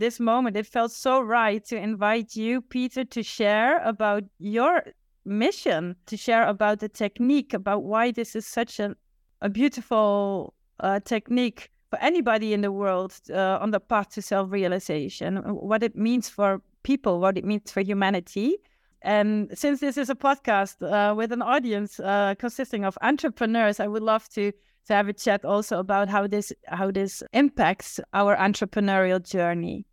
this moment, it felt so right to invite you, Peter, to share about your mission, to share about the technique, about why this is such a, beautiful uh, technique for anybody in the world uh, on the path to self realization, what it means for people, what it means for humanity. And since this is a podcast uh, with an audience uh, consisting of entrepreneurs, I would love to to have a chat also about how this how this impacts our entrepreneurial journey.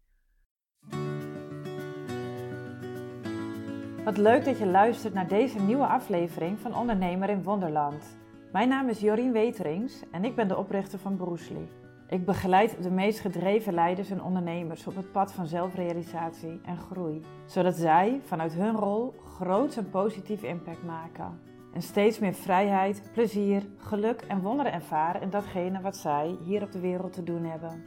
Wat leuk dat je luistert naar deze nieuwe aflevering van Ondernemer in Wonderland. Mijn naam is Jorien Weterings en ik ben de oprichter van Broesli. Ik begeleid de meest gedreven leiders en ondernemers op het pad van zelfrealisatie en groei, zodat zij vanuit hun rol groots en positief impact maken. En steeds meer vrijheid, plezier, geluk en wonderen ervaren in datgene wat zij hier op de wereld te doen hebben.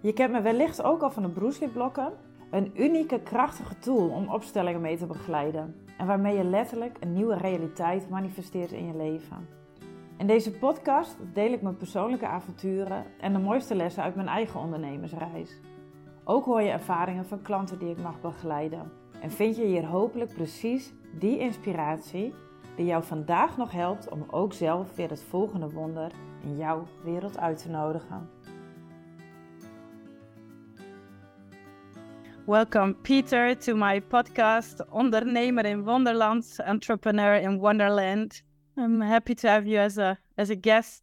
Je kent me wellicht ook al van de Broesli-blokken, een unieke, krachtige tool om opstellingen mee te begeleiden en waarmee je letterlijk een nieuwe realiteit manifesteert in je leven. In deze podcast deel ik mijn persoonlijke avonturen en de mooiste lessen uit mijn eigen ondernemersreis. Ook hoor je ervaringen van klanten die ik mag begeleiden. En vind je hier hopelijk precies die inspiratie die jou vandaag nog helpt om ook zelf weer het volgende wonder in jouw wereld uit te nodigen. Welcome, Peter, to my podcast, Ondernemer in Wonderland, Entrepreneur in Wonderland. I'm happy to have you as a as a guest.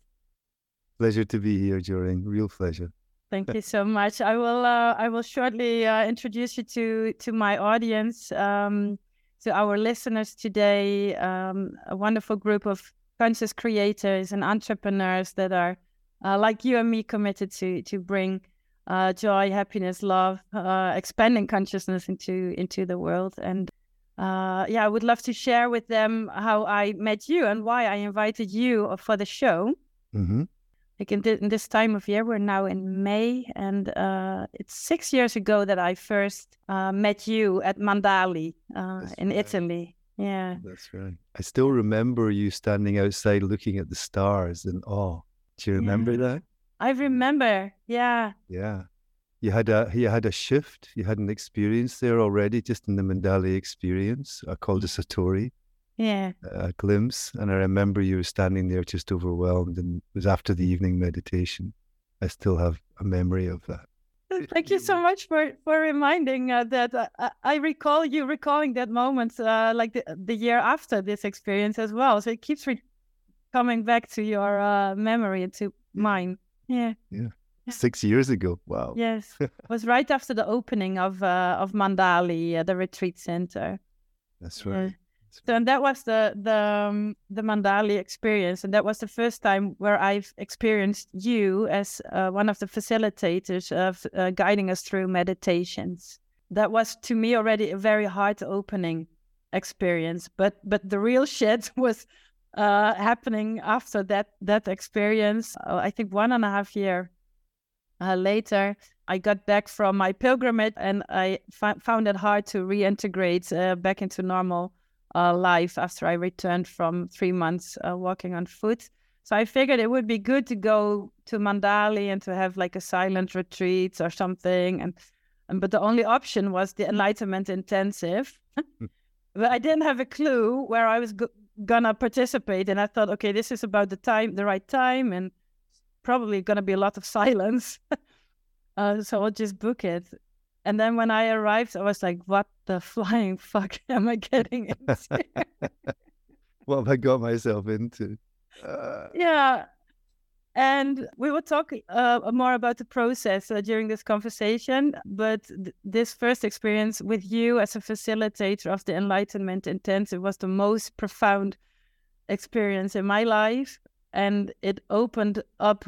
Pleasure to be here, Jorien. Real pleasure. Thank you so much. I will uh, I will shortly uh, introduce you to to my audience, um, to our listeners today. Um, a wonderful group of conscious creators and entrepreneurs that are uh, like you and me committed to to bring uh, joy, happiness, love, uh, expanding consciousness into into the world and uh, yeah, I would love to share with them how I met you and why I invited you for the show. Mm-hmm. Like in, th- in, this time of year, we're now in May, and uh, it's six years ago that I first uh, met you at Mandali uh, in right. Italy. Yeah, that's right. I still remember you standing outside looking at the stars in awe. Do you remember yeah. that? I remember. Yeah. Yeah you had a you had a shift, you had an experience there already, just in the Mandali experience. I called it Satori. Yeah. A glimpse. And I remember you were standing there just overwhelmed and it was after the evening meditation. I still have a memory of that. Thank you so much for for reminding uh, that. Uh, I recall you recalling that moment, uh, like the the year after this experience as well. So it keeps re- coming back to your uh, memory and to mine. Yeah. Yeah six years ago. Wow. Yes, it was right after the opening of uh, of Mandali, uh, the retreat center. That's right. so and that was the the um, the Mandali experience, and that was the first time where I've experienced you as uh, one of the facilitators of uh, guiding us through meditations. That was to me already a very heart opening experience, but but the real shit was uh, happening after that that experience. Uh, I think one and a half year uh, later, I got back from my pilgrimage and I f- found it hard to reintegrate uh, back into normal uh, life after I returned from three months uh, walking on foot. So I figured it would be good to go to Mandali and to have like a silent retreat or something. And, and but the only option was the enlightenment intensive. Hmm. but I didn't have a clue where I was go- gonna participate, and I thought, okay, this is about the time, the right time, and probably going to be a lot of silence. uh, so I'll just book it. And then when I arrived, I was like, what the flying fuck am I getting into? what have I got myself into? Uh... Yeah. And we will talk uh, more about the process uh, during this conversation. But th- this first experience with you as a facilitator of the Enlightenment Intensive was the most profound experience in my life and it opened up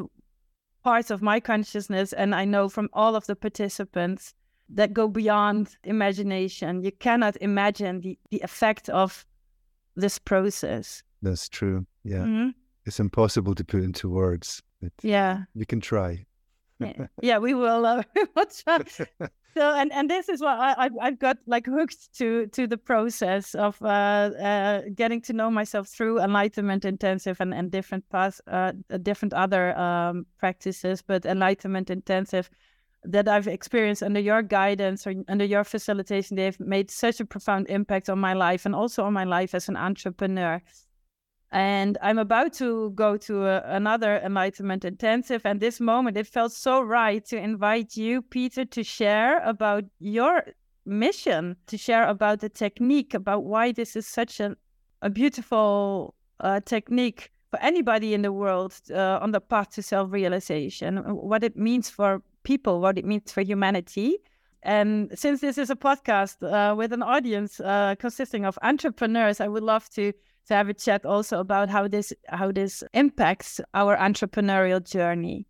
parts of my consciousness and i know from all of the participants that go beyond imagination you cannot imagine the, the effect of this process that's true yeah mm-hmm. it's impossible to put into words yeah you can try yeah. we will. Uh, so and and this is what I I've got like hooked to to the process of uh, uh, getting to know myself through enlightenment intensive and and different paths, uh, different other um, practices, but enlightenment intensive that I've experienced under your guidance or under your facilitation, they've made such a profound impact on my life and also on my life as an entrepreneur. And I'm about to go to a, another enlightenment intensive. And this moment, it felt so right to invite you, Peter, to share about your mission, to share about the technique, about why this is such a, a beautiful uh, technique for anybody in the world uh, on the path to self realization, what it means for people, what it means for humanity. And since this is a podcast uh, with an audience uh, consisting of entrepreneurs, I would love to to have a chat also about how this how this impacts our entrepreneurial journey.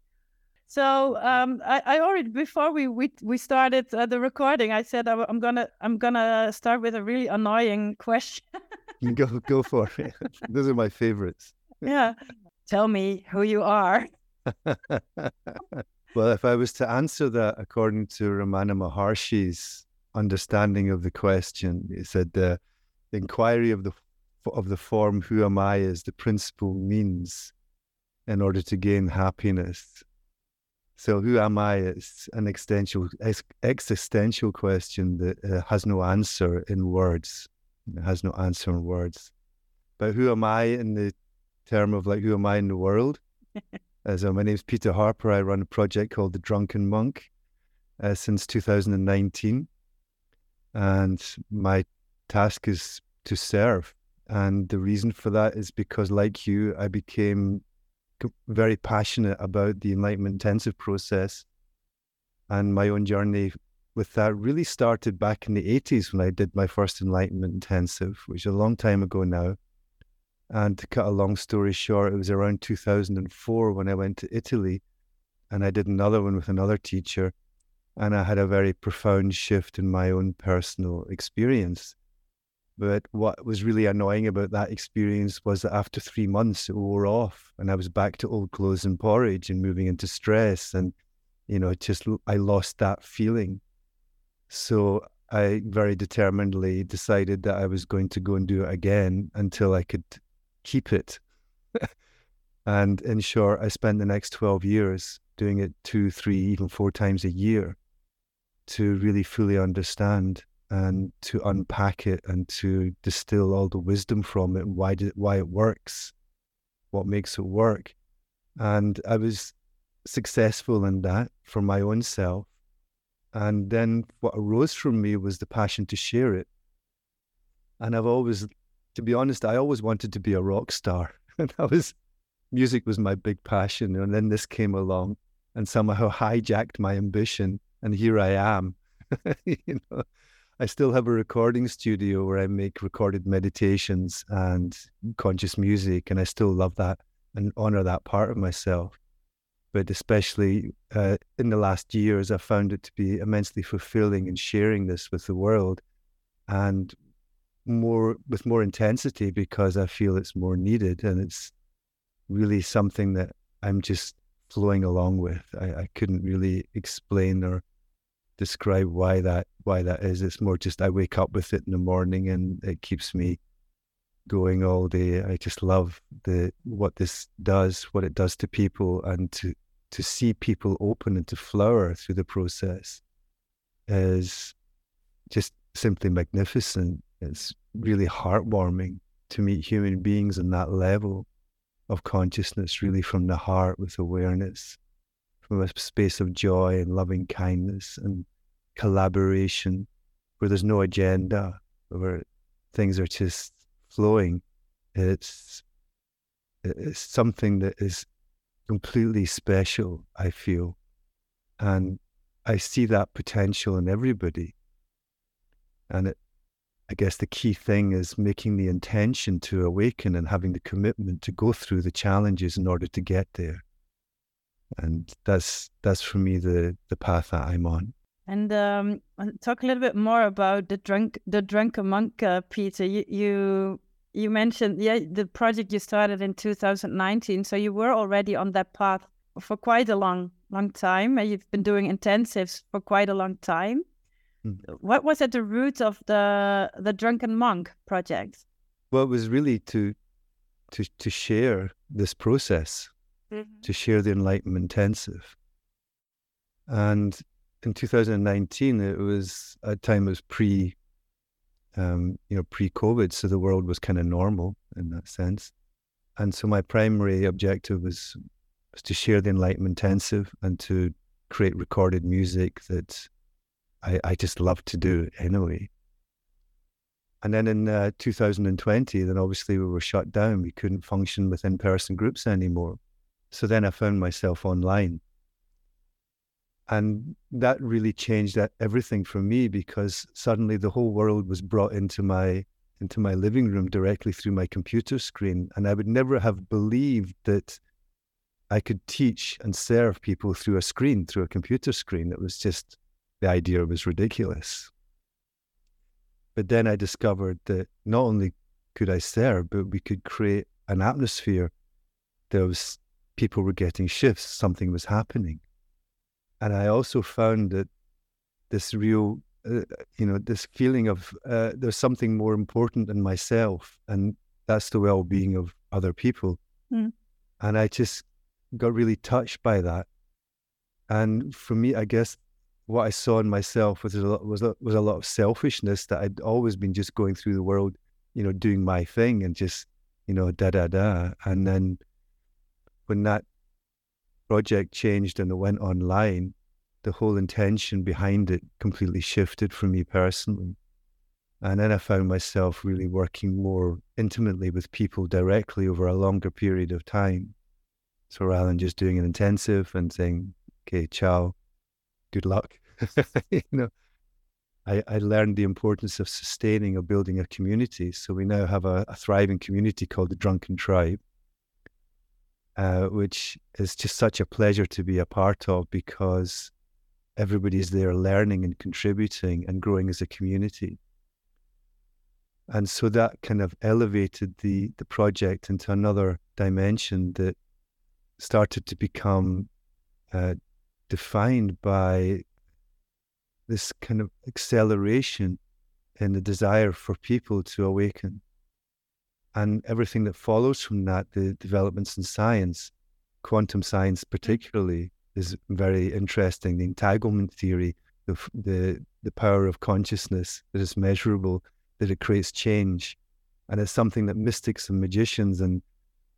So um, I, I, already before we we, we started uh, the recording, I said I'm gonna I'm gonna start with a really annoying question. go go for it. Those are my favorites. yeah, tell me who you are. well, if I was to answer that according to Ramana Maharshi's understanding of the question, he said the inquiry of the of the form "Who am I?" is the principal means in order to gain happiness. So, who am I? It's an existential existential question that uh, has no answer in words. It has no answer in words. But who am I in the term of like who am I in the world? uh, so my name is Peter Harper. I run a project called the Drunken Monk uh, since 2019, and my task is to serve and the reason for that is because, like you, I became very passionate about the Enlightenment Intensive process. And my own journey with that really started back in the 80s when I did my first Enlightenment Intensive, which is a long time ago now. And to cut a long story short, it was around 2004 when I went to Italy and I did another one with another teacher. And I had a very profound shift in my own personal experience. But what was really annoying about that experience was that after three months, it wore off, and I was back to old clothes and porridge and moving into stress, and you know, just I lost that feeling. So I very determinedly decided that I was going to go and do it again until I could keep it. and in short, I spent the next 12 years doing it two, three, even four times a year to really fully understand and to unpack it and to distill all the wisdom from it and why did, why it works, what makes it work. And I was successful in that for my own self. And then what arose from me was the passion to share it. And I've always, to be honest, I always wanted to be a rock star. And I was, music was my big passion. And then this came along and somehow hijacked my ambition. And here I am. you know, I still have a recording studio where I make recorded meditations and conscious music, and I still love that and honor that part of myself. But especially uh, in the last years, I've found it to be immensely fulfilling in sharing this with the world, and more with more intensity because I feel it's more needed, and it's really something that I'm just flowing along with. I, I couldn't really explain or describe why that why that is. It's more just I wake up with it in the morning and it keeps me going all day. I just love the what this does, what it does to people, and to to see people open and to flower through the process is just simply magnificent. It's really heartwarming to meet human beings on that level of consciousness, really from the heart with awareness from a space of joy and loving kindness and collaboration where there's no agenda, where things are just flowing. It's it's something that is completely special, I feel. And I see that potential in everybody. And it, I guess the key thing is making the intention to awaken and having the commitment to go through the challenges in order to get there and that's that's for me the the path that I'm on. And um, talk a little bit more about the drunk the drunken monk, uh, Peter. You, you you mentioned yeah the project you started in 2019, so you were already on that path for quite a long long time. And you've been doing intensives for quite a long time. Mm. What was at the root of the the drunken monk project? Well, it was really to to to share this process mm-hmm. to share the Enlightenment Intensive. And in 2019, it was a time it was pre, um, you know, pre-COVID, so the world was kind of normal in that sense. And so my primary objective was was to share the Enlightenment Intensive and to create recorded music that I, I just love to do anyway. And then in uh, 2020, then obviously we were shut down. We couldn't function with in person groups anymore. So then I found myself online. And that really changed everything for me because suddenly the whole world was brought into my into my living room directly through my computer screen. And I would never have believed that I could teach and serve people through a screen, through a computer screen. It was just the idea was ridiculous. But then I discovered that not only could I serve, but we could create an atmosphere. There was people were getting shifts, something was happening. And I also found that this real, uh, you know, this feeling of uh, there's something more important than myself, and that's the well being of other people. Mm. And I just got really touched by that. And for me, I guess what I saw in myself was a lot, was a, was a lot of selfishness that I'd always been just going through the world, you know, doing my thing and just, you know, da da da. And then when that project changed and it went online, the whole intention behind it completely shifted for me personally. And then I found myself really working more intimately with people directly over a longer period of time. So rather than just doing an intensive and saying, okay, ciao, good luck, you know, I, I, learned the importance of sustaining or building a community. So we now have a, a thriving community called the Drunken Tribe, uh, which is just such a pleasure to be a part of because everybody's there learning and contributing and growing as a community. And so that kind of elevated the the project into another dimension that started to become uh, defined by this kind of acceleration in the desire for people to awaken. And everything that follows from that, the developments in science, quantum science particularly, is very interesting. The entanglement theory, the, the, the power of consciousness that is measurable, that it creates change. And it's something that mystics and magicians and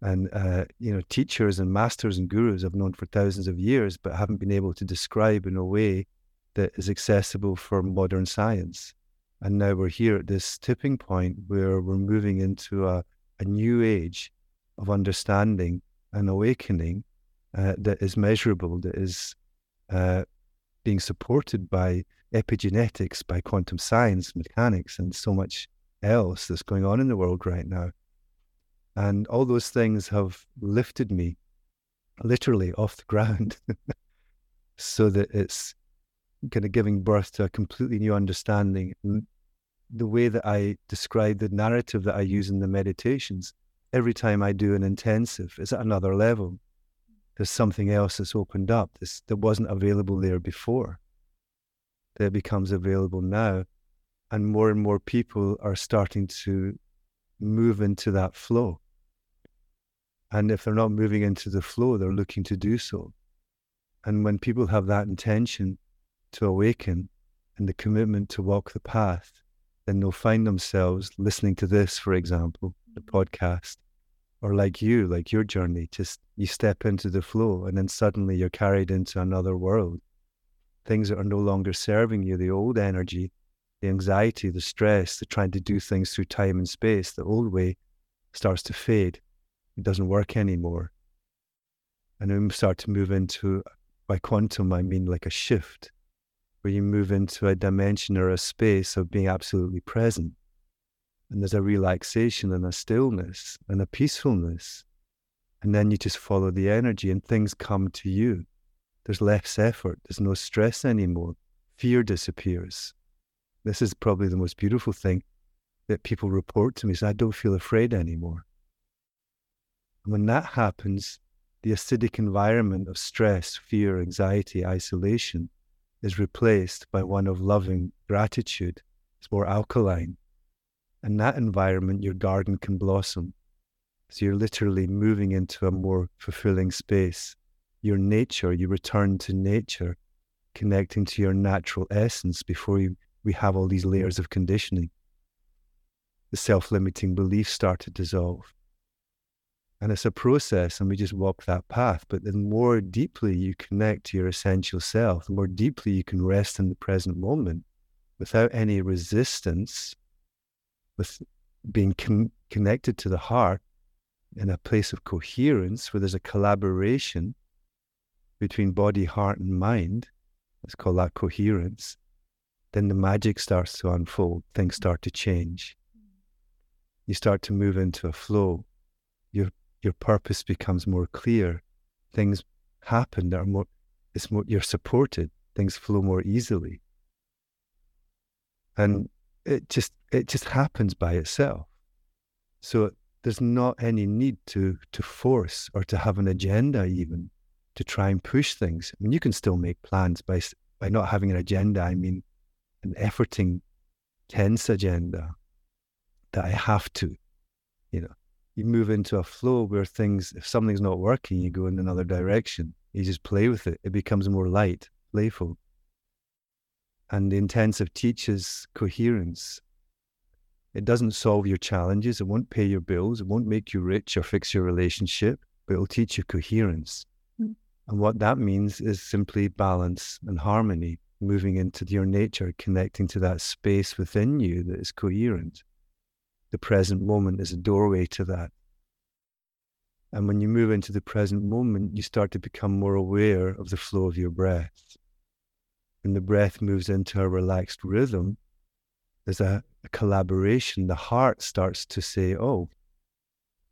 and uh, you know teachers and masters and gurus have known for thousands of years, but haven't been able to describe in a way that is accessible for modern science. And now we're here at this tipping point where we're moving into a, a new age of understanding and awakening uh, that is measurable, that is uh, being supported by epigenetics, by quantum science, mechanics, and so much else that's going on in the world right now. And all those things have lifted me literally off the ground so that it's kind of giving birth to a completely new understanding. And the way that I describe the narrative that I use in the meditations, every time I do an intensive, is at another level. There's something else that's opened up that wasn't available there before, that becomes available now. And more and more people are starting to move into that flow. And if they're not moving into the flow, they're looking to do so. And when people have that intention to awaken and the commitment to walk the path, then they'll find themselves listening to this, for example, the mm-hmm. podcast, or like you, like your journey, just you step into the flow and then suddenly you're carried into another world. Things that are no longer serving you, the old energy, the anxiety, the stress, the trying to do mm-hmm. things through time and space, the old way starts to fade it doesn't work anymore. And then we start to move into, by quantum, I mean like a shift, where you move into a dimension or a space of being absolutely present. And there's a relaxation and a stillness and a peacefulness. And then you just follow the energy and things come to you. There's less effort, there's no stress anymore. Fear disappears. This is probably the most beautiful thing that people report to me is I don't feel afraid anymore. And when that happens, the acidic environment of stress, fear, anxiety, isolation is replaced by one of loving gratitude. It's more alkaline. In that environment, your garden can blossom. So you're literally moving into a more fulfilling space. Your nature, you return to nature, connecting to your natural essence before you, we have all these layers of conditioning. The self limiting beliefs start to dissolve. And it's a process, and we just walk that path. But the more deeply you connect to your essential self, the more deeply you can rest in the present moment without any resistance, with being con- connected to the heart in a place of coherence where there's a collaboration between body, heart, and mind. Let's call that coherence. Then the magic starts to unfold, things start to change. You start to move into a flow. Your your purpose becomes more clear. Things happen that are more it's more you're supported. Things flow more easily. And it just it just happens by itself. So there's not any need to to force or to have an agenda even to try and push things. I mean, you can still make plans by by not having an agenda. I mean, an efforting, tense agenda that I have to, you know. You move into a flow where things, if something's not working, you go in another direction. You just play with it. It becomes more light, playful. And the intensive teaches coherence it doesn't solve your challenges. It won't pay your bills. It won't make you rich or fix your relationship, but it'll teach you coherence. Mm. And what that means is simply balance and harmony, moving into your nature, connecting to that space within you that is coherent. The present moment is a doorway to that. And when you move into the present moment, you start to become more aware of the flow of your breath. When the breath moves into a relaxed rhythm, there's a, a collaboration. The heart starts to say, oh,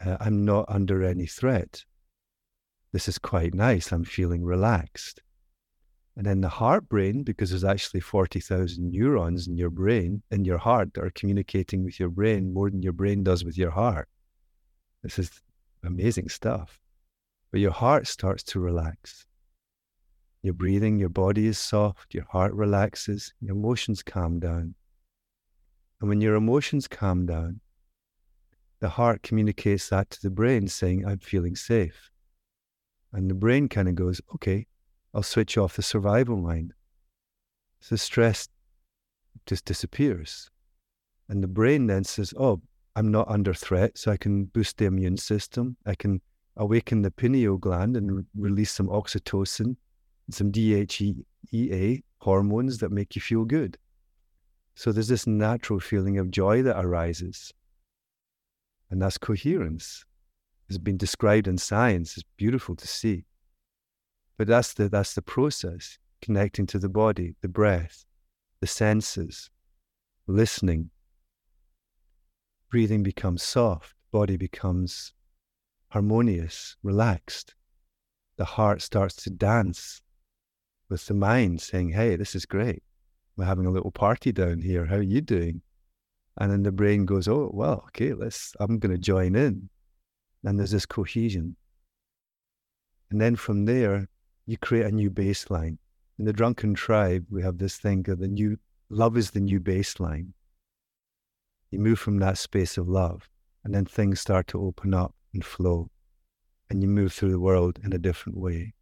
uh, I'm not under any threat. This is quite nice. I'm feeling relaxed. And then the heart brain, because there's actually 40,000 neurons in your brain, in your heart, that are communicating with your brain more than your brain does with your heart. This is amazing stuff. But your heart starts to relax. Your breathing, your body is soft, your heart relaxes, your emotions calm down. And when your emotions calm down, the heart communicates that to the brain saying, I'm feeling safe. And the brain kind of goes, okay, I'll switch off the survival mind. So stress just disappears. And the brain then says, oh, I'm not under threat, so I can boost the immune system. I can awaken the pineal gland and re- release some oxytocin some DHEA hormones that make you feel good. So there's this natural feeling of joy that arises. And that's coherence. It's been described in science. It's beautiful to see. But that's the that's the process, connecting to the body, the breath, the senses, listening. Breathing becomes soft, body becomes harmonious, relaxed. The heart starts to dance with the mind saying, Hey, this is great we're having a little party down here. How are you doing? And then the brain goes, oh, well, okay, let's, I'm going to join in. And there's this cohesion. And then from there, you create a new baseline. In the drunken tribe, we have this thing that the new love is the new baseline. You move from that space of love, and then things start to open up and flow, and you move through the world in a different way.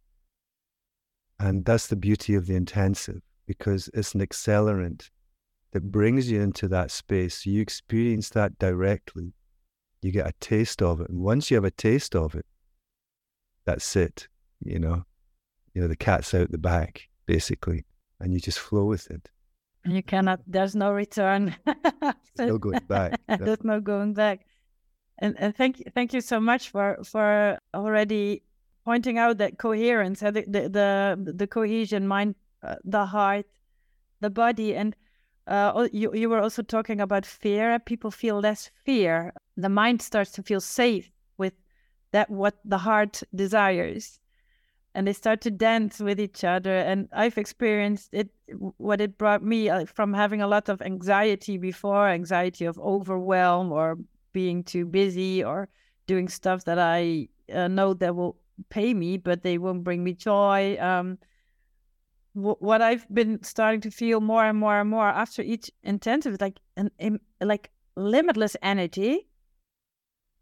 And that's the beauty of the intensive because it's an accelerant that brings you into that space. you experience that directly. You get a taste of it. And once you have a taste of it, that's it. You know, you know, the cat's out the back basically, and you just flow with it. You cannot, there's no return. no going back. there's no going back. And, and thank you, thank you so much for, for already pointing out that coherence, the, the, the, the cohesion mind uh, the heart, the body, and uh, you you were also talking about fear. People feel less fear. The mind starts to feel safe with that what the heart desires, and they start to dance with each other. And I've experienced it. What it brought me uh, from having a lot of anxiety before, anxiety of overwhelm or being too busy or doing stuff that I uh, know that will pay me, but they won't bring me joy. Um, what I've been starting to feel more and more and more after each intensive like an, like limitless energy.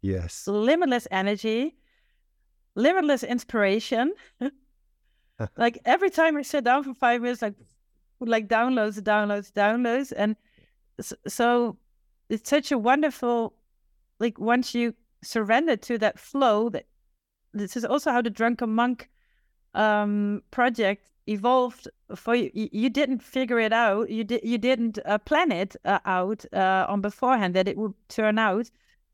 Yes. Limitless energy, limitless inspiration, like every time I sit down for five minutes, like like downloads, downloads, downloads, and so it's such a wonderful like once you surrender to that flow that this is also how the drunken monk um, project evolved for you. You didn't figure it out. You did. You didn't uh, plan it uh, out uh, on beforehand that it would turn out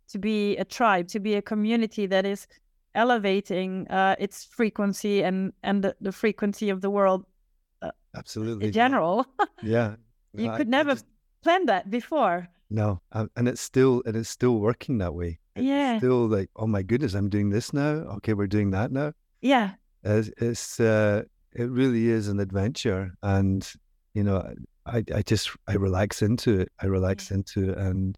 to be a tribe, to be a community that is elevating uh, its frequency and and the, the frequency of the world. Uh, Absolutely. In general. yeah. you could never just... plan that before. No, um, and it's still and it's still working that way. It's yeah. Still like, oh my goodness, I'm doing this now. Okay, we're doing that now. Yeah. It's, it's uh, it really is an adventure, and you know, I I just I relax into it. I relax yeah. into it, and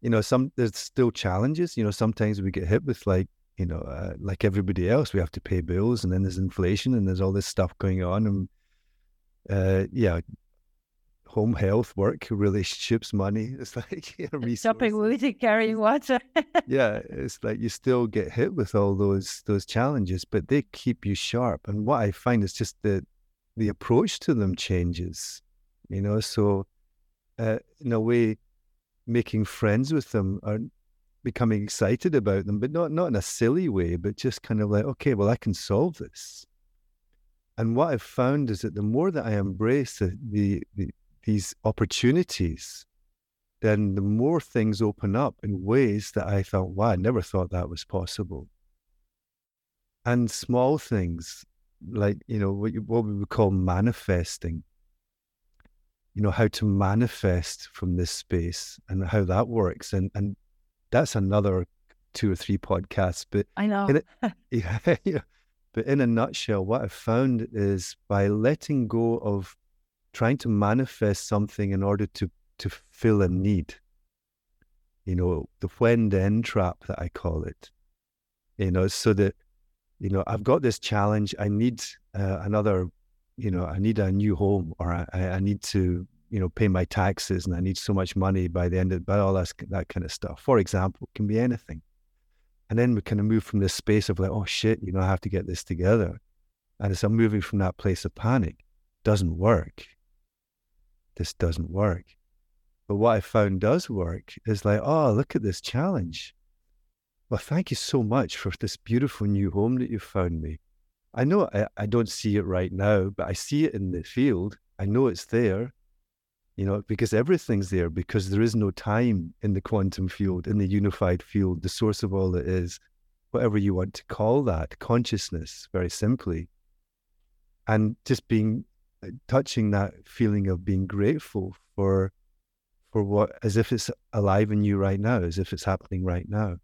you know, some there's still challenges. You know, sometimes we get hit with like you know, uh, like everybody else, we have to pay bills, and then there's inflation, and there's all this stuff going on, and uh, yeah, home health, work, relationships, money. It's like you know, shopping and carrying water. yeah, it's like you still get hit with all those those challenges, but they keep you sharp. And what I find is just that the approach to them changes. You know, so uh, in a way, making friends with them or becoming excited about them, but not not in a silly way, but just kind of like, okay, well, I can solve this. And what I've found is that the more that I embrace the, the, the these opportunities, then the more things open up in ways that I thought, wow, I never thought that was possible. And small things like, you know, what, you, what we would call manifesting, you know, how to manifest from this space and how that works. And, and that's another two or three podcasts. But I know. It, yeah, yeah. But in a nutshell, what I've found is by letting go of trying to manifest something in order to to fill a need. You know, the when then trap that I call it. You know, so that you know I've got this challenge. I need uh, another. You know, I need a new home, or I, I need to you know pay my taxes, and I need so much money by the end of by all that that kind of stuff. For example, it can be anything. And then we kind of move from this space of like, oh shit, you know, I have to get this together. And as I'm moving from that place of panic, doesn't work this doesn't work. But what I found does work is like, oh, look at this challenge. Well, thank you so much for this beautiful new home that you found me. I know I, I don't see it right now, but I see it in the field. I know it's there, you know, because everything's there, because there is no time in the quantum field, in the unified field, the source of all that is, whatever you want to call that, consciousness, very simply. And just being uh, touching that feeling of being grateful for for what as if it's alive in you right now as if it's happening right now.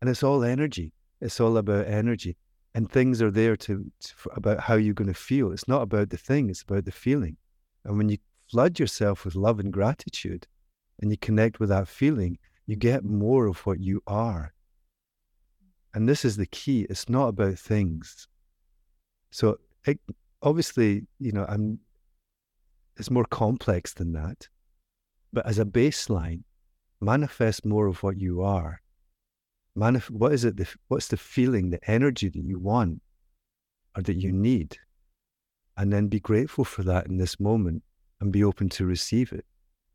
And it's all energy. It's all about energy. And things are there to, to about how you're going to feel. It's not about the thing it's about the feeling. And when you flood yourself with love and gratitude and you connect with that feeling you get more of what you are and this is the key it's not about things so it, obviously, you know, I'm it's more complex than that. But as a baseline, manifest more of what you are. Manif- what is it? The, what's the feeling, the energy that you want or that you need? And then be grateful for that in this moment and be open to receive it.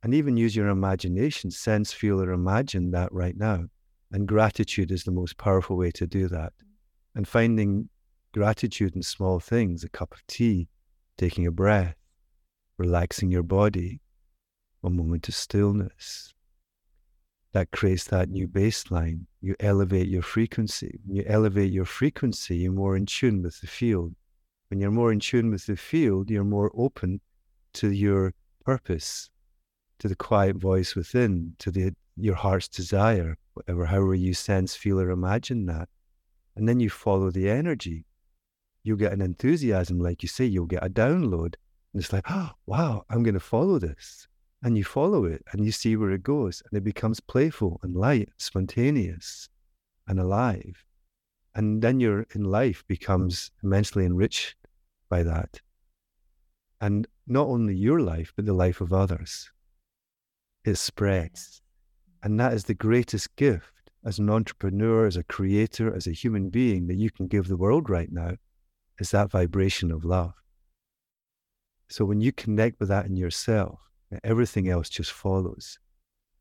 And even use your imagination, sense, feel, or imagine that right now. And gratitude is the most powerful way to do that. And finding gratitude in small things, a cup of tea, taking a breath, relaxing your body, a moment of stillness. That creates that new baseline. You elevate your frequency. When you elevate your frequency, you're more in tune with the field. When you're more in tune with the field, you're more open to your purpose, to the quiet voice within, to the your heart's desire, whatever, however you sense, feel, or imagine that. And then you follow the energy you'll get an enthusiasm, like you say, you'll get a download. And it's like, oh, wow, I'm going to follow this. And you follow it and you see where it goes. And it becomes playful and light, spontaneous and alive. And then your in life becomes immensely enriched by that. And not only your life, but the life of others. It spreads. And that is the greatest gift as an entrepreneur, as a creator, as a human being that you can give the world right now is that vibration of love. So when you connect with that in yourself, everything else just follows.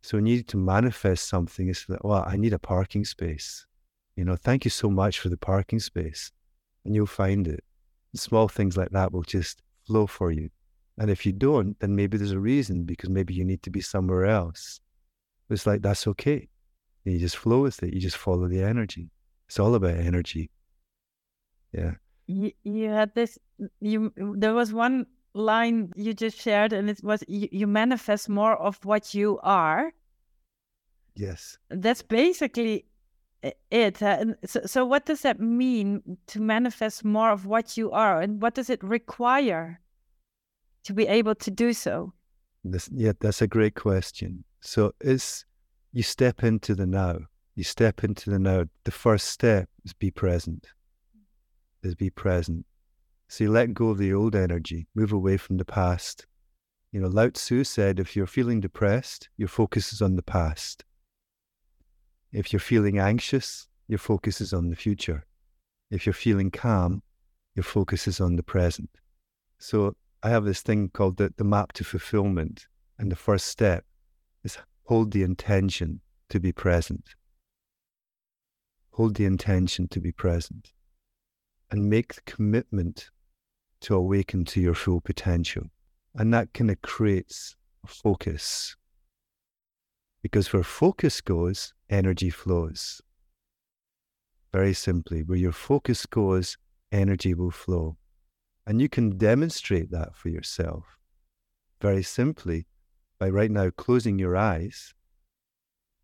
So when you need to manifest something, it's like, well, I need a parking space. You know, thank you so much for the parking space. And you'll find it. Small things like that will just flow for you. And if you don't, then maybe there's a reason because maybe you need to be somewhere else. It's like that's okay. And you just flow with it. You just follow the energy. It's all about energy. Yeah. You, you had this. You there was one line you just shared, and it was you, you manifest more of what you are. Yes. That's basically it. Uh, so, so, what does that mean to manifest more of what you are, and what does it require to be able to do so? This, yeah, that's a great question. So, is you step into the now. You step into the now. The first step is be present. Is be present. So you let go of the old energy, move away from the past. You know, Lao Tzu said if you're feeling depressed, your focus is on the past. If you're feeling anxious, your focus is on the future. If you're feeling calm, your focus is on the present. So I have this thing called the, the map to fulfillment. And the first step is hold the intention to be present. Hold the intention to be present and make the commitment to awaken to your full potential. And that kind of creates focus. Because where focus goes, energy flows. Very simply, where your focus goes, energy will flow. And you can demonstrate that for yourself very simply by right now closing your eyes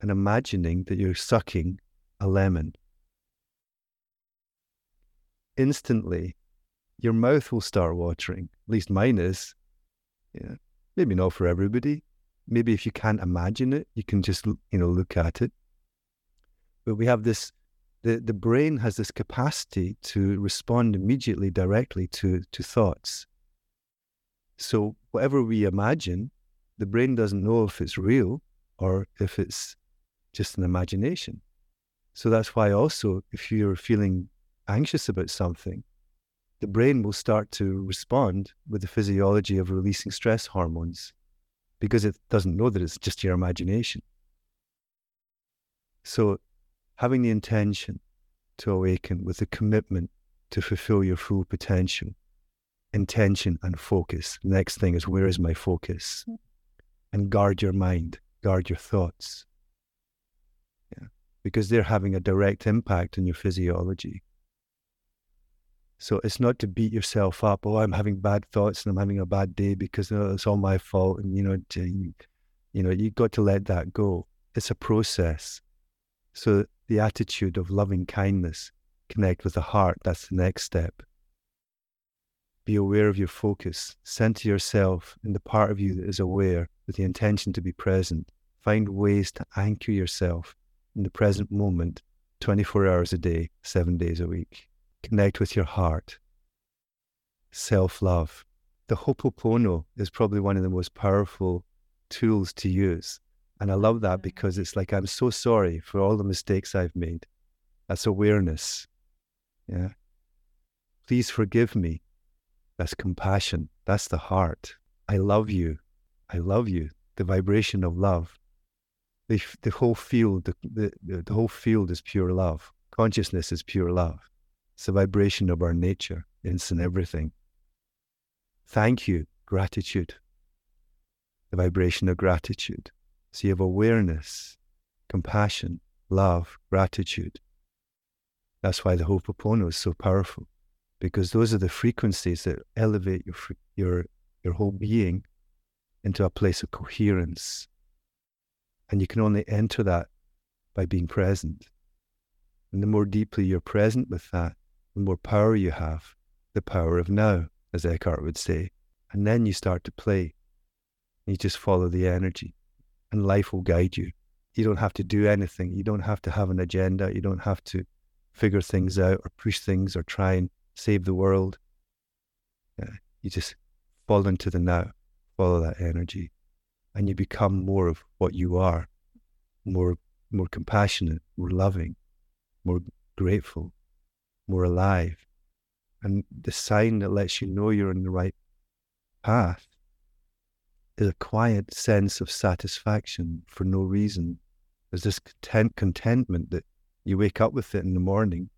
and imagining that you're sucking a lemon. Instantly, your mouth will start watering. At least mine is. Yeah. Maybe not for everybody. Maybe if you can't imagine it, you can just you know look at it. But we have this the, the brain has this capacity to respond immediately directly to, to thoughts. So whatever we imagine, the brain doesn't know if it's real or if it's just an imagination. So that's why also if you're feeling anxious about something, the brain will start to respond with the physiology of releasing stress hormones because it doesn't know that it's just your imagination. So, having the intention to awaken with the commitment to fulfill your full potential, intention and focus. Next thing is where is my focus? And guard your mind, guard your thoughts. Yeah. Because they're having a direct impact on your physiology. So it's not to beat yourself up. Oh, I'm having bad thoughts and I'm having a bad day because oh, it's all my fault. And you know, to, you know, you got to let that go. It's a process. So the attitude of loving kindness, connect with the heart. That's the next step. Be aware of your focus. Center yourself in the part of you that is aware with the intention to be present. Find ways to anchor yourself in the present moment 24 hours a day, seven days a week. Connect with your heart. Self love. The Ho'oponopono is probably one of the most powerful tools to use. And I love that mm. because it's like, I'm so sorry for all the mistakes I've made. That's awareness. Yeah. Please forgive me. That's compassion. That's the heart. I love you. I love you. The vibration of love. The, the whole field, the, the, the whole field is pure love. Consciousness is pure love. It's the vibration of our nature, it's in everything. Thank you, gratitude. The vibration of gratitude. So you have awareness, compassion, love, gratitude. That's why the Ho'oponopono is so powerful, because those are the frequencies that elevate your your your whole being into a place of coherence. And you can only enter that by being present. And the more deeply you're present with that, the more power you have, the power of now, as Eckhart would say. And then you start to play. You just follow the energy, and life will guide you. You don't have to do anything. You don't have to have an agenda. You don't have to figure things out or push things or try and save the world. Yeah, you just fall into the now, follow that energy, and you become more of what you are, more more compassionate, more loving, more grateful, more alive. And the sign that lets you know you're on the right path is a quiet sense of satisfaction for no reason. There's this content, contentment that you wake up with it in the morning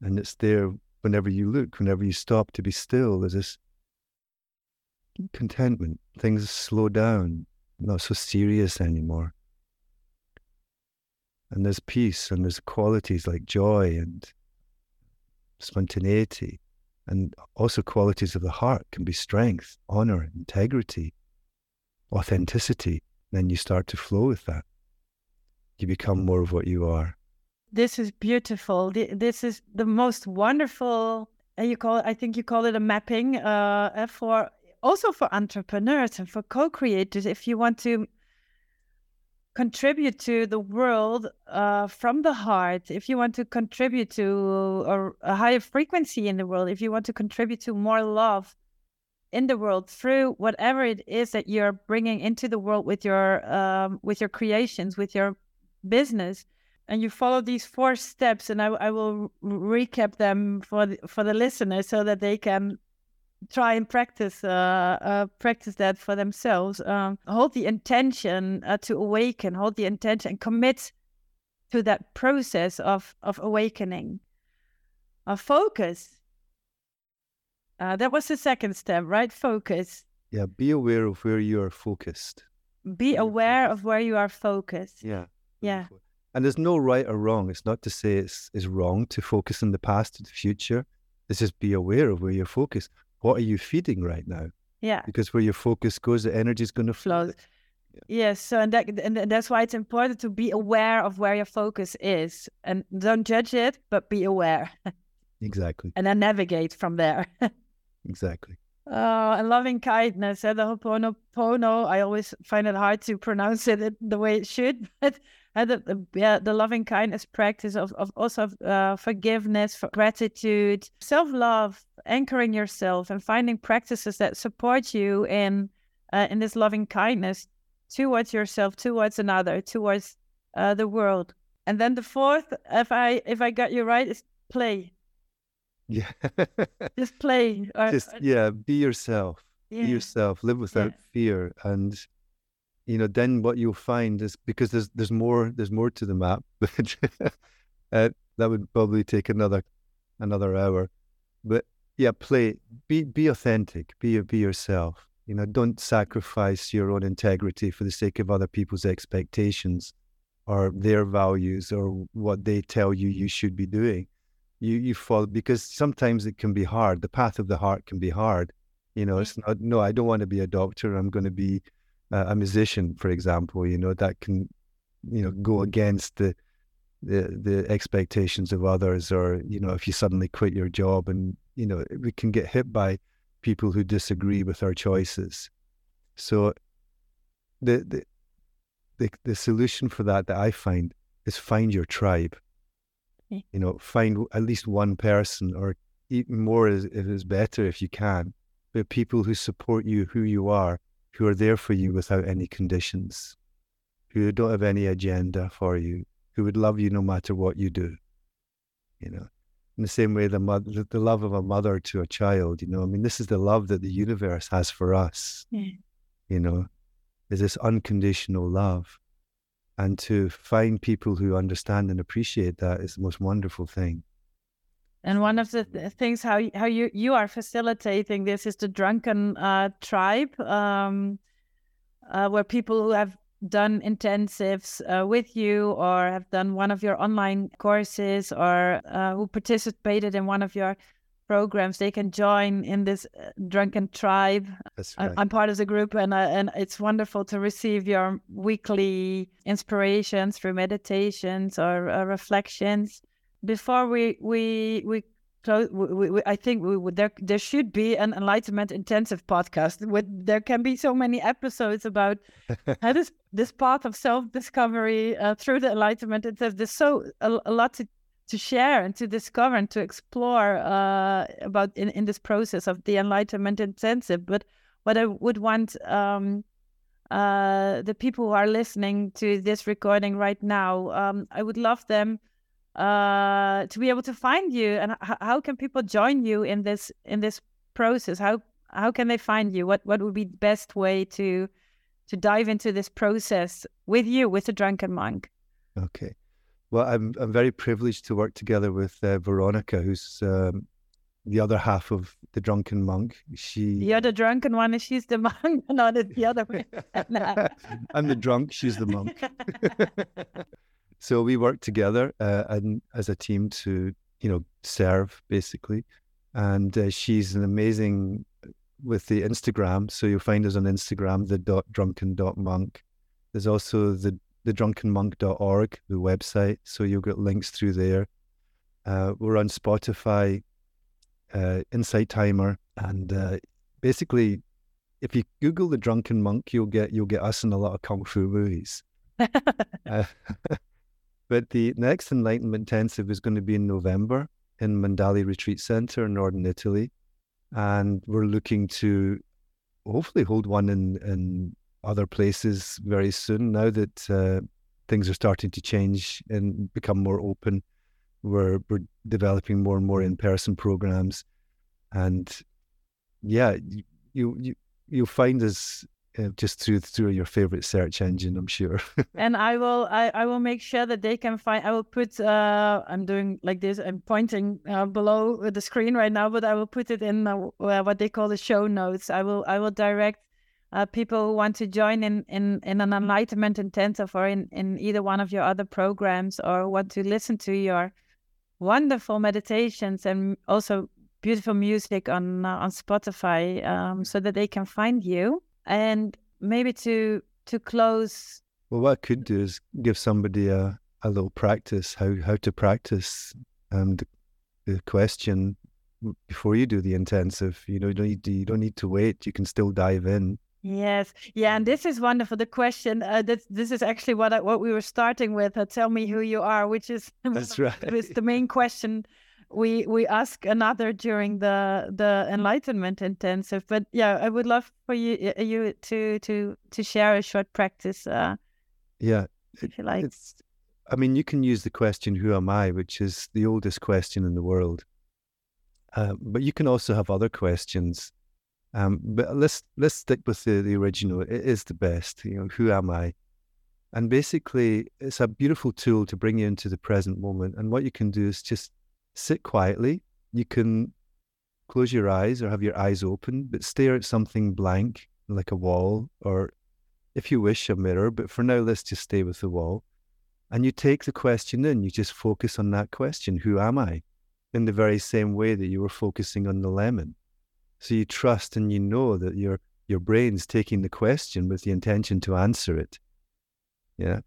and it's there whenever you look, whenever you stop to be still. There's this contentment. Things slow down, not so serious anymore. And there's peace and there's qualities like joy and spontaneity and also qualities of the heart can be strength, honor, integrity, authenticity. Then you start to flow with that. You become more of what you are. This is beautiful. This is the most wonderful. Uh, you call it, I think you call it a mapping uh, for also for entrepreneurs and for co-creators. If you want to contribute to the world uh, from the heart, if you want to contribute to a, a, higher frequency in the world, if you want to contribute to more love in the world through whatever it is that you're bringing into the world with your um, with your creations, with your business, and you follow these four steps, and I, I will recap them for the, for the listeners so that they can try and practice uh, uh, practice that for themselves. Um, hold the intention uh, to awaken. Hold the intention and commit to that process of of awakening. A focus. Uh, that was the second step, right? Focus. Yeah, be aware of where you are focused. Be aware of where you are focused. Yeah. Yeah. And there's no right or wrong. It's not to say it's, it's wrong to focus in the past or the future. It's just be aware of where you're focused what are you feeding right now? Yeah. Because where your focus goes, the energy is going to flow. Yeah. Yes, so and that and that's why it's important to be aware of where your focus is, and don't judge it, but be aware. exactly. And then navigate from there. exactly. Oh, and loving kindness. Uh, the Ho'oponopono, I always find it hard to pronounce it the way it should, but the, the, yeah, the loving kindness practice of, of also uh, forgiveness, for gratitude, self love, anchoring yourself, and finding practices that support you in uh, in this loving kindness towards yourself, towards another, towards uh, the world. And then the fourth, if I if I got you right, is play. Yeah. Just play. Or, Just yeah, be yourself. Yeah. Be yourself. Live without yeah. fear and you know, then what you'll find is because there's there's more there's more to the map. uh, that would probably take another another hour, but yeah, play, be be authentic, be be yourself. You know, don't sacrifice your own integrity for the sake of other people's expectations or their values or what they tell you you should be doing. You you fall because sometimes it can be hard. The path of the heart can be hard. You know, it's not. No, I don't want to be a doctor. I'm going to be a musician, for example, you know, that can, you know, go mm-hmm. against the, the the expectations of others, or you know, if you suddenly quit your job, and you know, we can get hit by people who disagree with our choices. So, the the the, the solution for that that I find is find your tribe. Okay. You know, find at least one person, or even more is, is better if you can, but people who support you, who you are, who are there for you without any conditions, who don't have any agenda for you, who would love you no matter what you do. You know, in the same way the mother, the love of a mother to a child. You know, I mean, this is the love that the universe has for us. Yeah. You know, is this unconditional love, and to find people who understand and appreciate that is the most wonderful thing. And one of the th- things how how you you are facilitating this is the drunken uh, tribe, um, uh, where people who have done intensives uh, with you or have done one of your online courses or uh, who participated in one of your programs, they can join in this uh, drunken tribe. Right. I'm part of the group, and uh, and it's wonderful to receive your weekly inspirations through meditations or reflections before we we we close, we, we, I think we would there there should be an enlightenment intensive podcast. With there can be so many episodes about how this this path of self discovery uh, through the enlightenment intensive. There's so a, a, lot to to share and to discover and to explore uh, about in in this process of the enlightenment intensive. But what I would want. Um, uh, the people who are listening to this recording right now, um, I would love them uh, to be able to find you, and how can people join you in this in this process? How how can they find you? What what would be the best way to to dive into this process with you, with the drunken monk? Okay. Well, I'm I'm very privileged to work together with uh, Veronika, who's um, the other half of the drunken monk. She you're the other drunken one and she's the monk, and not the other way. I'm the drunk, she's the monk. so we work together uh, and as a team to you know serve basically, and uh, she's an amazing with the Instagram. So you'll find us on Instagram, the dot drunken dot monk. There's also the thedrunkenmonk.org, the website. So you'll get links through there. Uh, we're on Spotify, uh, Insight Timer, and uh, basically, if you Google the Drunken Monk, you'll get you'll get us in a lot of kung fu movies. Uh, but the next Enlightenment Intensive is going to be in November in Mandali Retreat Center in northern Italy, and we're looking to hopefully hold one in in other places very soon. Now that uh, things are starting to change and become more open, we're we're developing more and more in person programs, and yeah, you you you'll find us uh, just through through your favorite search engine, I'm sure. and I will I, I will make sure that they can find. I will put. Uh, I'm doing like this. I'm pointing uh, below the screen right now, but I will put it in uh, what they call the show notes. I will I will direct uh, people who want to join in, in, in an enlightenment intensive or in, in either one of your other programs or want to listen to your wonderful meditations and also beautiful music on on Spotify um, so that they can find you and maybe to to close well what i could do is give somebody a, a little practice how how to practice um, the, the question before you do the intensive you know you don't need to, you don't need to wait you can still dive in Yes, yeah, and this is wonderful. The question uh, that this is actually what I, what we were starting with. Uh, tell me who you are, which is that's right. It's the main question we we ask another during the the enlightenment intensive. But yeah, I would love for you you to to to share a short practice. Uh, yeah, if you like. It's, I mean, you can use the question "Who am I?" which is the oldest question in the world. Uh, but you can also have other questions um, but let's let's stick with the, the original. It is the best. You know, who am I? And basically, it's a beautiful tool to bring you into the present moment. And what you can do is just sit quietly. You can close your eyes or have your eyes open, but stare at something blank, like a wall, or if you wish, a mirror. But for now, let's just stay with the wall. And you take the question in. You just focus on that question: Who am I? In the very same way that you were focusing on the lemon. So you trust and you know that your your brain's taking the question with the intention to answer it. Yeah.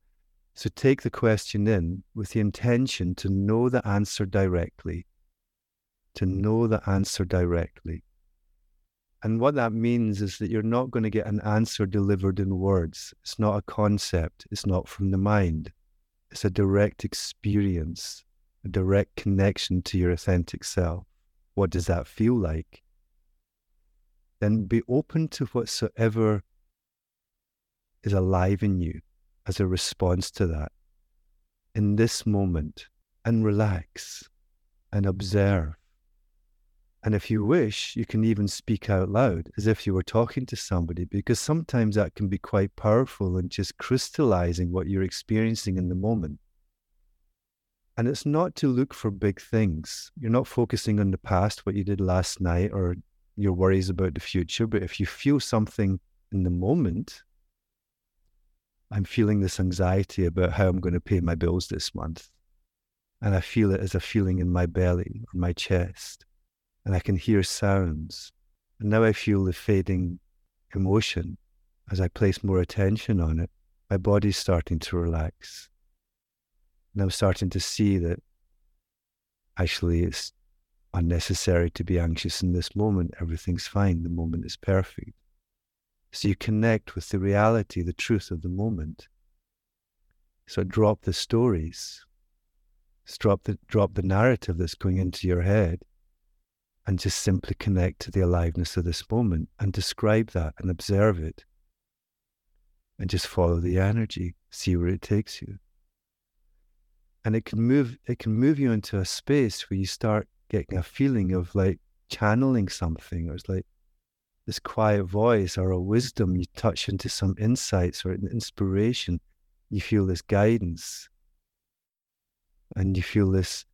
So take the question in with the intention to know the answer directly. To know the answer directly. And what that means is that you're not going to get an answer delivered in words. It's not a concept. It's not from the mind. It's a direct experience, a direct connection to your authentic self. What does that feel like? then be open to whatsoever is alive in you as a response to that in this moment and relax and observe. And if you wish, you can even speak out loud as if you were talking to somebody, because sometimes that can be quite powerful and just crystallizing what you're experiencing in the moment. And it's not to look for big things. You're not focusing on the past, what you did last night or your worries about the future. But if you feel something in the moment, I'm feeling this anxiety about how I'm going to pay my bills this month. And I feel it as a feeling in my belly or my chest. And I can hear sounds. And now I feel the fading emotion as I place more attention on it. My body's starting to relax. And I'm starting to see that actually it's unnecessary to be anxious in this moment. Everything's fine. The moment is perfect. So you connect with the reality, the truth of the moment. So drop the stories, drop the, drop the narrative that's going into your head, and just simply connect to the aliveness of this moment and describe that and observe it. And just follow the energy, see where it takes you. and it can move it can move you into a space where you start getting a feeling of like channeling something or it's like this quiet voice or a wisdom you touch into some insights or an inspiration you feel this guidance. And you feel this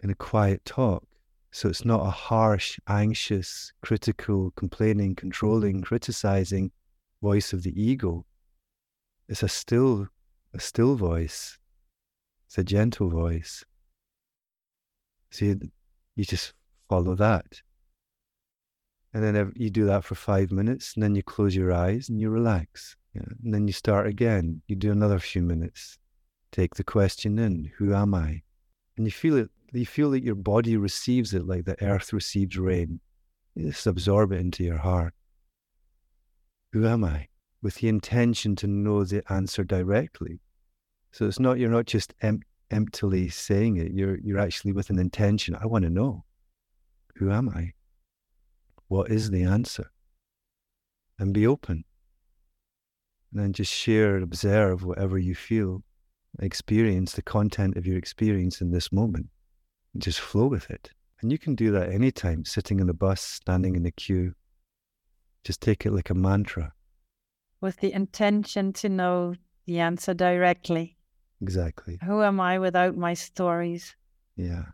kind of quiet talk. So it's not a harsh anxious critical complaining controlling mm-hmm. criticizing voice of the ego. It's a still a still voice. It's a gentle voice. So you, you just follow that. And then you do that for five minutes, and then you close your eyes and you relax. Yeah. And then you start again. You do another few minutes. Take the question in Who am I? And you feel it. You feel that your body receives it like the earth receives rain. You just absorb it into your heart. Who am I? With the intention to know the answer directly. So it's not you're not just em- emptily saying it. You're you're actually with an intention. I want to know who am I? What is the answer? And be open. And then just share, observe whatever you feel, experience the content of your experience in this moment. And just flow with it. And you can do that anytime, sitting in the bus, standing in the queue. Just take it like a mantra. With the intention to know the answer directly. Exactly. Who am I without my stories? Yeah.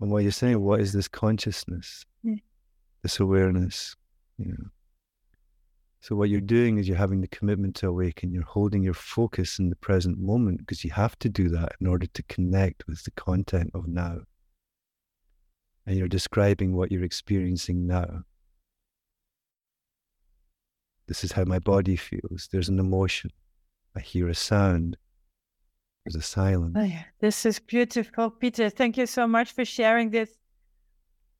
And what you're saying, what is this consciousness? Yeah. This awareness? You know. So what you're doing is you're having the commitment to awaken. You're holding your focus in the present moment because you have to do that in order to connect with the content of now. And you're describing what you're experiencing now. This is how my body feels. There's an emotion. I hear a sound. There's a silence. Oh, yeah. This is beautiful, Peter. Thank you so much for sharing this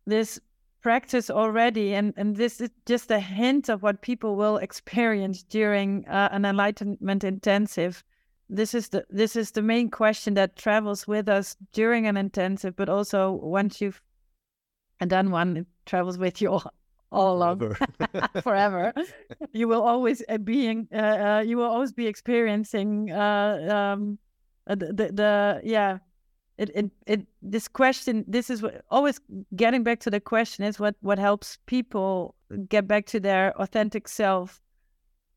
this practice already, and and this is just a hint of what people will experience during uh, an enlightenment intensive. This is the this is the main question that travels with us during an intensive, but also once you've done one, it travels with you all, all along forever. you will always uh, being uh, uh, you will always be experiencing uh, um, uh, the, the, the yeah it, it it this question this is what always getting back to the question is what what helps people get back to their authentic self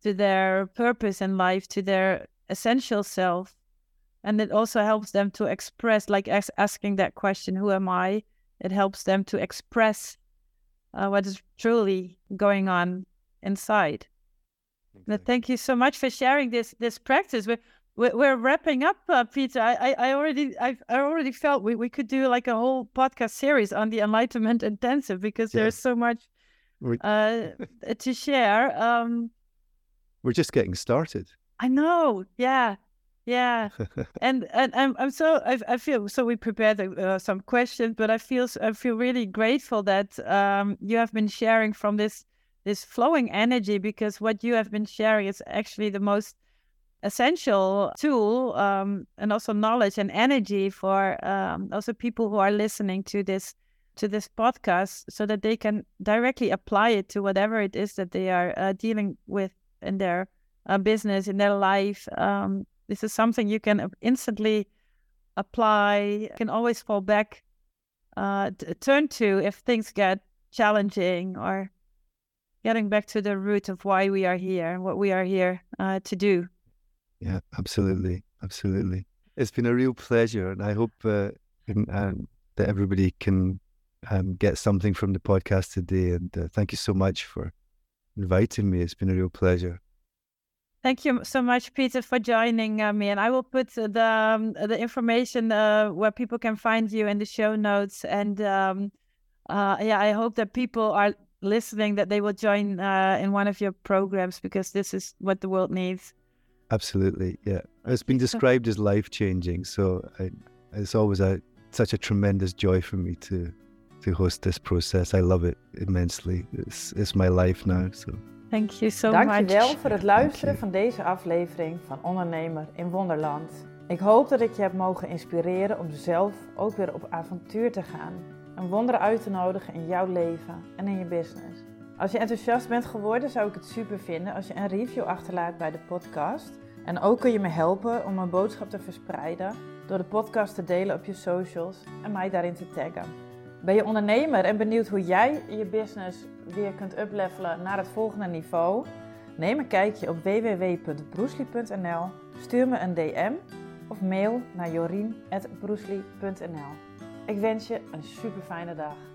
to their purpose in life to their essential self. And it also helps them to express like as, asking that question who am i? It helps them to express uh, what is truly going on inside. Thank you so much for sharing this this practice. We're, we're wrapping up, uh, Peter. I, I already, I, I already felt we, we could do like a whole podcast series on the Enlightenment Intensive because yeah. there's so much uh, to share. Um, we're just getting started. I know. Yeah, yeah. and and I'm I'm so I, I feel so. We prepared uh, some questions, but I feel I feel really grateful that um, you have been sharing from this this flowing energy because what you have been sharing is actually the most essential tool um, and also knowledge and energy for um, also people who are listening to this to this podcast so that they can directly apply it to whatever it is that they are uh, dealing with in their uh, business in their life. Um, this is something you can instantly apply you can always fall back uh, t- turn to if things get challenging or getting back to the root of why we are here and what we are here uh, to do yeah, absolutely, absolutely. It's been a real pleasure, and I hope uh, um, that everybody can um, get something from the podcast today. And uh, thank you so much for inviting me. It's been a real pleasure. Thank you so much, Peter, for joining uh, me. And I will put the um, the information uh, where people can find you in the show notes. And um, uh, yeah, I hope that people are listening that they will join uh, in one of your programs because this is what the world needs. Absolutely, yeah. It's been described as life changing, so I, it's always a such a tremendous joy for me to to host this process. I love it immensely. It's, it's my life now. So. Thank you so Dankjewel much. voor het luisteren van deze aflevering van Ondernemer in Wonderland. Ik hoop dat ik je heb mogen inspireren om zelf ook weer op avontuur te gaan. Een wonder uit te nodigen in jouw leven en in je business. Als je enthousiast bent geworden, zou ik het super vinden als je een review achterlaat bij de podcast. En ook kun je me helpen om mijn boodschap te verspreiden door de podcast te delen op je socials en mij daarin te taggen. Ben je ondernemer en benieuwd hoe jij je business weer kunt uplevelen naar het volgende niveau? Neem een kijkje op www.broesli.nl, stuur me een DM of mail naar jorien.broesli.nl. Ik wens je een super fijne dag.